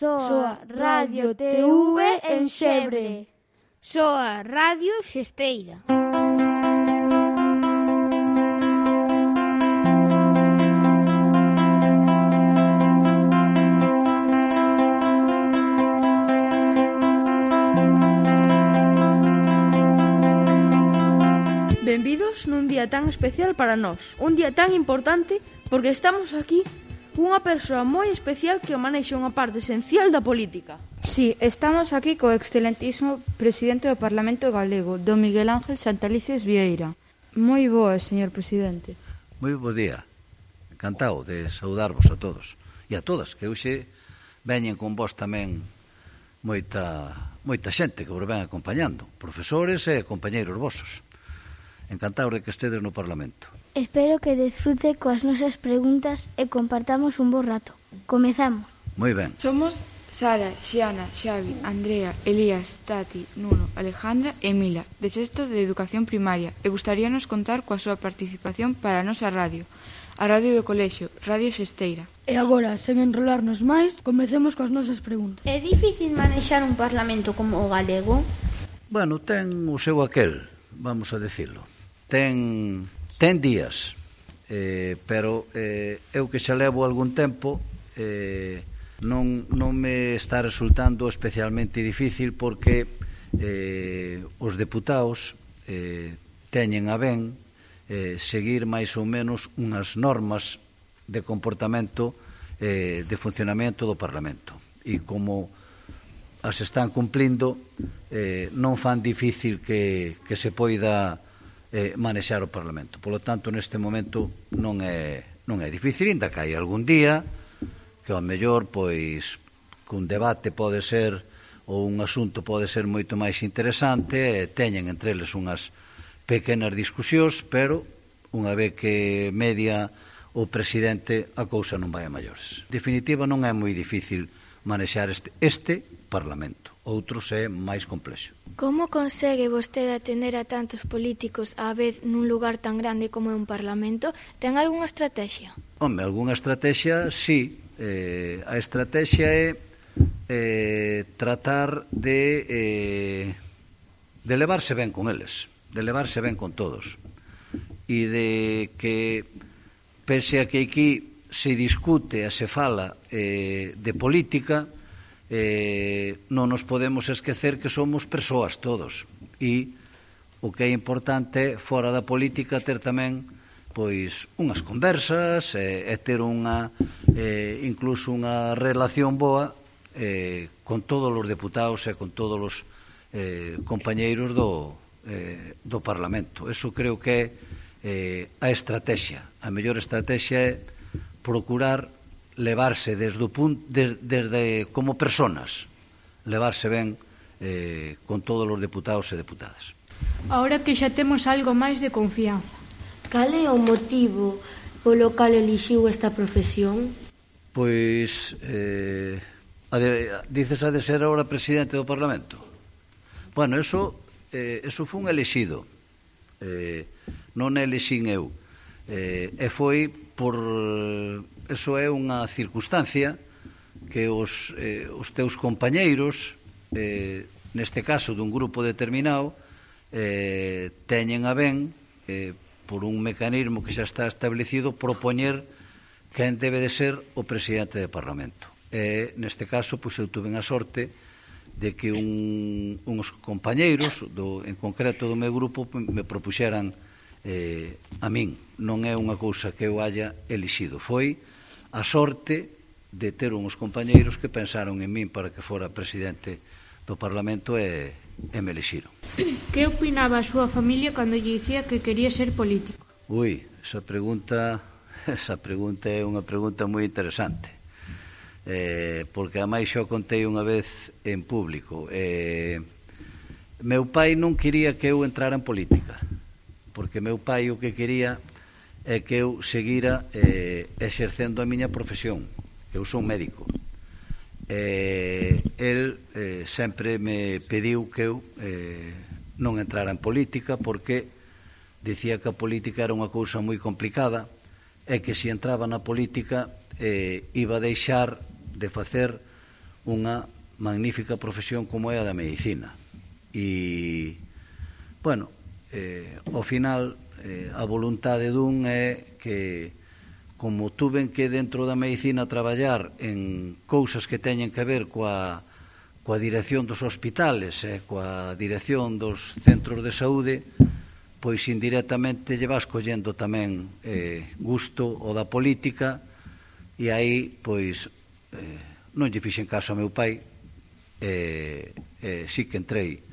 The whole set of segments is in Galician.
Soa Radio TV en Xebre. Soa Radio Xesteira. Benvidos nun día tan especial para nós, un día tan importante porque estamos aquí cunha persoa moi especial que manexa unha parte esencial da política. Sí, estamos aquí co excelentísimo presidente do Parlamento Galego, don Miguel Ángel Santalices Vieira. Moi boa, señor presidente. Moi bo día. Encantado de saudarvos a todos e a todas, que hoxe veñen con vos tamén moita, moita xente que vos ven acompañando, profesores e compañeiros vosos. Encantado de que estedes no Parlamento. Espero que disfrute coas nosas preguntas e compartamos un bo rato. Comezamos. Moi ben. Somos Sara, Xiana, Xavi, Andrea, Elías, Tati, Nuno, Alejandra e Mila, de sexto de Educación Primaria, e gustaríanos contar coa súa participación para a nosa radio, a radio do colexio, Radio Xesteira. E agora, sen enrolarnos máis, comecemos coas nosas preguntas. É difícil manexar un parlamento como o galego? Bueno, ten o seu aquel, vamos a decirlo ten, ten días, eh, pero eh, eu que xa levo algún tempo eh, non, non me está resultando especialmente difícil porque eh, os deputados eh, teñen a ben eh, seguir máis ou menos unhas normas de comportamento eh, de funcionamento do Parlamento. E como as están cumplindo eh, non fan difícil que, que se poida eh, manexar o Parlamento. Polo tanto, neste momento non é, non é difícil, inda que hai algún día que ao mellor, pois, cun debate pode ser ou un asunto pode ser moito máis interesante, e teñen entre eles unhas pequenas discusións, pero unha vez que media o presidente a cousa non vai a maiores. En definitiva, non é moi difícil manexar este, este Parlamento. Outros é máis complexo. Como consegue vostede atender a tantos políticos á vez nun lugar tan grande como é un Parlamento? Ten algunha estrategia? Home, algunha estrategia, sí. Eh, a estrategia é eh, tratar de, eh, de levarse ben con eles, de levarse ben con todos e de que pese a que aquí se discute e se fala eh, de política, eh, non nos podemos esquecer que somos persoas todos e o que é importante fora da política ter tamén pois unhas conversas e, e ter unha eh, incluso unha relación boa eh, con todos os deputados e con todos os eh, compañeiros do, eh, do Parlamento. Eso creo que é eh, a estrategia. A mellor estrategia é procurar levarse desde, o punto, des, desde como personas, levarse ben eh, con todos os deputados e deputadas. Ahora que xa temos algo máis de confianza. Cal é o motivo polo cal elixiu esta profesión? Pois, eh, a de, dices a de ser ahora presidente do Parlamento. Bueno, eso, eh, eso foi un elexido. Eh, non elexín eu. Eh, e foi por eso é unha circunstancia que os, eh, os teus compañeiros, eh, neste caso dun grupo determinado, eh, teñen a ben, eh, por un mecanismo que xa está establecido, propoñer quen debe de ser o presidente de Parlamento. Eh, neste caso, pois, eu tuve a sorte de que un, uns compañeiros, do, en concreto do meu grupo, me propuxeran eh, a min. Non é unha cousa que eu haya elixido. Foi a sorte de ter uns compañeiros que pensaron en min para que fora presidente do Parlamento e, e me elixiron. Que opinaba a súa familia cando lle dicía que quería ser político? Ui, esa pregunta, esa pregunta é unha pregunta moi interesante. Eh, porque amais xo contei unha vez en público. Eh, meu pai non quería que eu entrara en política, porque meu pai o que quería é que eu seguira eh, exercendo a miña profesión. Eu sou médico. Eh, el eh, sempre me pediu que eu eh, non entrara en política porque dicía que a política era unha cousa moi complicada e que se entraba na política eh, iba a deixar de facer unha magnífica profesión como é a da medicina. E, bueno, eh, ao final eh, a voluntade dun é que como tuven que dentro da medicina traballar en cousas que teñen que ver coa, coa dirección dos hospitales e eh, coa dirección dos centros de saúde, pois indirectamente lle vas collendo tamén eh, gusto o da política e aí, pois, eh, non lle fixen caso ao meu pai, eh, eh, sí que entrei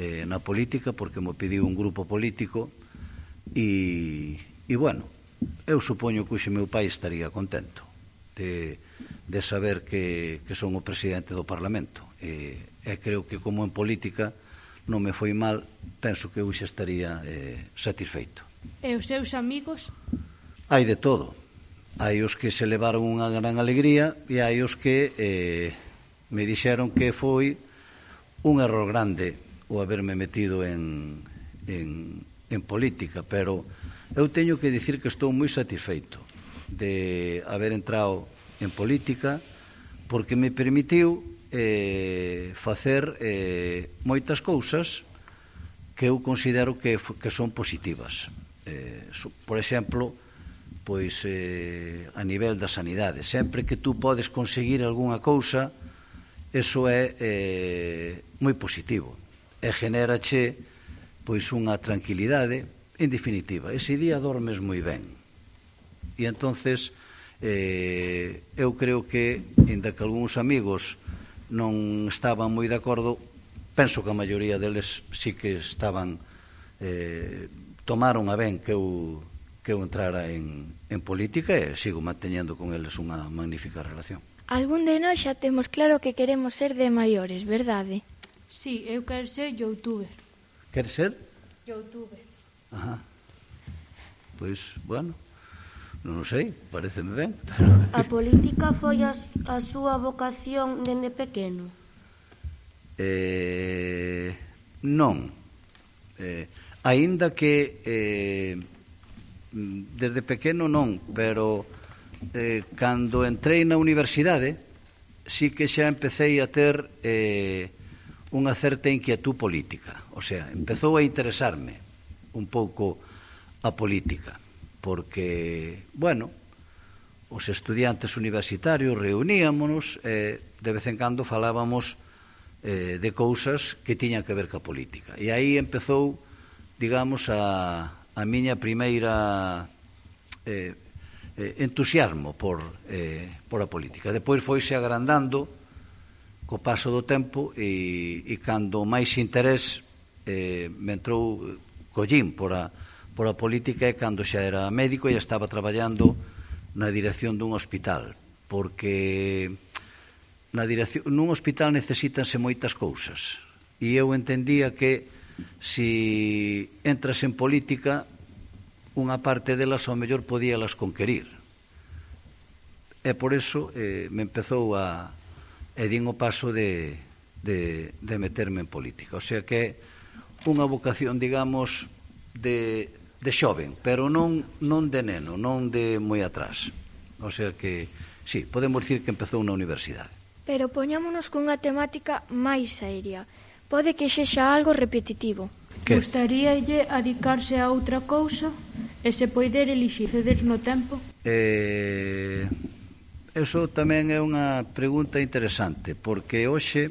eh, na política porque mo pediu un grupo político e, e bueno, eu supoño que o meu pai estaría contento de, de saber que, que son o presidente do Parlamento. E, e creo que como en política non me foi mal penso que eu xa estaría eh, satisfeito. E os seus amigos? Hai de todo. Hai os que se levaron unha gran alegría e hai os que eh, me dixeron que foi un error grande o haberme metido en, en, en política, pero eu teño que dicir que estou moi satisfeito de haber entrado en política porque me permitiu eh, facer eh, moitas cousas que eu considero que, que son positivas. Eh, por exemplo, pois eh, a nivel da sanidade. Sempre que tú podes conseguir algunha cousa, eso é eh, moi positivo. E genera che pois unha tranquilidade, en definitiva, ese día dormes moi ben. E entonces eh, eu creo que, inda que algúns amigos non estaban moi de acordo, penso que a maioría deles sí que estaban eh, tomaron a ben que eu que eu entrara en, en política e sigo manteñendo con eles unha magnífica relación. Algún de nós xa temos claro que queremos ser de maiores, verdade? Sí, eu quero ser youtuber. ¿Quieres ser? Youtuber. Ajá. Pois, bueno, non sei, pareceme ben. A política foi a, a súa vocación dende pequeno? Eh, non. Eh, aínda que eh, desde pequeno non, pero eh, cando entrei na universidade, sí que xa empecé a ter eh, unha certa inquietud política. O sea, empezou a interesarme un pouco a política, porque, bueno, os estudiantes universitarios reuníamonos e eh, de vez en cando falábamos eh, de cousas que tiñan que ver ca política. E aí empezou, digamos, a, a miña primeira eh, entusiasmo por, eh, por a política. Depois foise agrandando co paso do tempo e, e cando máis interés eh, me entrou eh, collín por a, por a política e cando xa era médico e estaba traballando na dirección dun hospital porque na dirección, nun hospital necesitanse moitas cousas. E eu entendía que se si entras en política unha parte delas ao mellor podíalas conquerir. E por eso eh, me empezou a, e din o paso de, de, de meterme en política. O sea que unha vocación, digamos, de, de xoven, pero non, non de neno, non de moi atrás. O sea que, sí, podemos dicir que empezou na universidade. Pero poñámonos cunha temática máis seria. Pode que xexa algo repetitivo. Que? Gustaríalle adicarse a outra cousa e se poider elixir ceder no tempo? Eh eso tamén é unha pregunta interesante, porque hoxe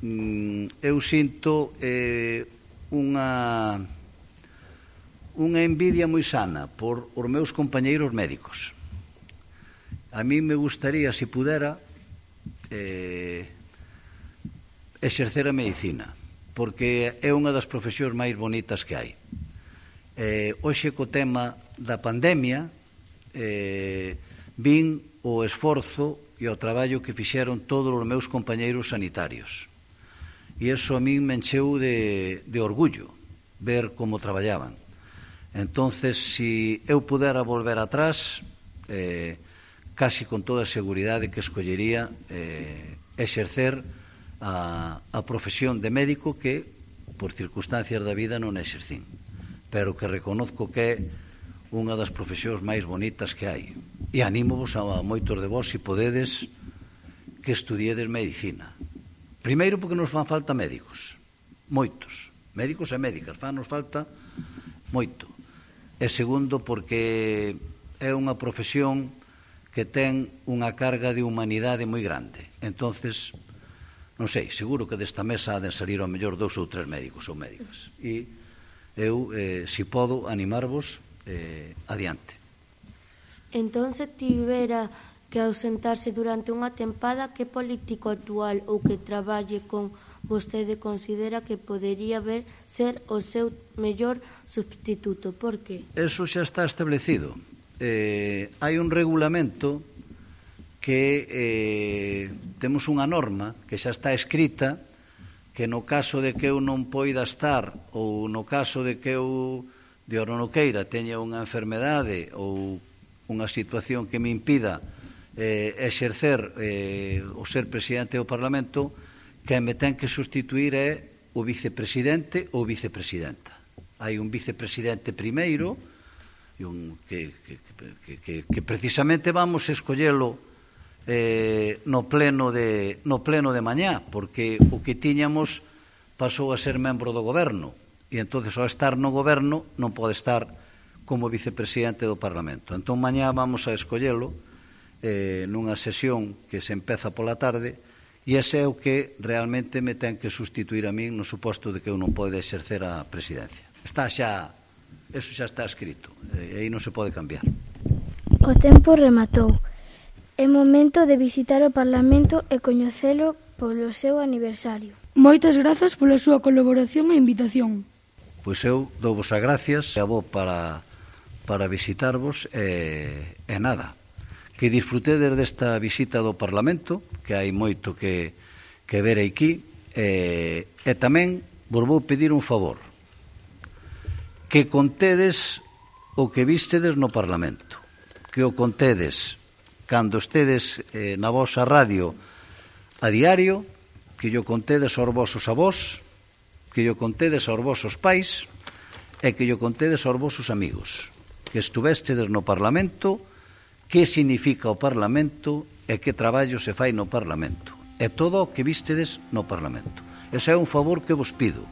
mm, eu sinto eh, unha unha envidia moi sana por os meus compañeiros médicos. A mí me gustaría, se si pudera, eh, exercer a medicina, porque é unha das profesións máis bonitas que hai. Eh, hoxe co tema da pandemia, eh, vin o esforzo e o traballo que fixeron todos os meus compañeiros sanitarios. E iso a min me encheu de, de orgullo, ver como traballaban. Entonces, si eu pudera volver atrás, eh, casi con toda a seguridade que escollería eh, exercer a, a profesión de médico que, por circunstancias da vida, non exercín, pero que reconozco que é unha das profesións máis bonitas que hai e animo-vos a moitos de vós, se podedes, que estudiedes medicina. Primeiro, porque nos fan falta médicos, moitos, médicos e médicas, fan nos falta moito. E segundo, porque é unha profesión que ten unha carga de humanidade moi grande. Entonces, non sei, seguro que desta mesa ha de salir ao mellor dous ou tres médicos ou médicas. E eu, eh, si podo, animarvos eh, adiante. Entón se tivera que ausentarse durante unha tempada, que político actual ou que traballe con vostede considera que podería ver ser o seu mellor substituto? Por que? Eso xa está establecido. Eh, hai un regulamento que eh, temos unha norma que xa está escrita que no caso de que eu non poida estar ou no caso de que eu de Oronoqueira teña unha enfermedade ou unha situación que me impida eh, exercer eh, o ser presidente do Parlamento que me ten que sustituir é o vicepresidente ou vicepresidenta. Hai un vicepresidente primeiro e un que, que, que, que, que precisamente vamos a escollelo eh, no pleno de no pleno de mañá porque o que tiñamos pasou a ser membro do goberno. E entonces ao estar no goberno non pode estar como vicepresidente do Parlamento. Entón, mañá vamos a escollelo eh, nunha sesión que se empeza pola tarde e ese é o que realmente me ten que sustituir a min no suposto de que eu non pode exercer a presidencia. Está xa, eso xa está escrito, e aí non se pode cambiar. O tempo rematou. É momento de visitar o Parlamento e coñecelo polo seu aniversario. Moitas grazas pola súa colaboración e invitación. Pois eu dou vos as gracias e a vos para para visitarvos e, e nada. Que disfrutedes desta visita do Parlamento, que hai moito que, que ver aquí, e, e tamén vos vou pedir un favor. Que contedes o que vistedes no Parlamento. Que o contedes cando estedes eh, na vosa radio a diario, que yo contedes aos vosos avós, que yo contedes aos vosos pais, e que yo contedes aos vosos amigos que estuvestedes no Parlamento, que significa o Parlamento e que traballo se fai no Parlamento. E todo o que vistedes no Parlamento. Ese é un favor que vos pido,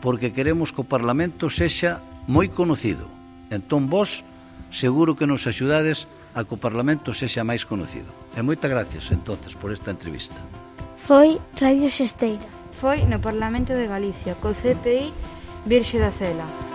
porque queremos que o Parlamento sexa moi conocido. Entón vos seguro que nos axudades a que o Parlamento sexa máis conocido. E moitas gracias, entonces, por esta entrevista. Foi Radio Xesteira. Foi no Parlamento de Galicia, co CPI Virxe da Cela.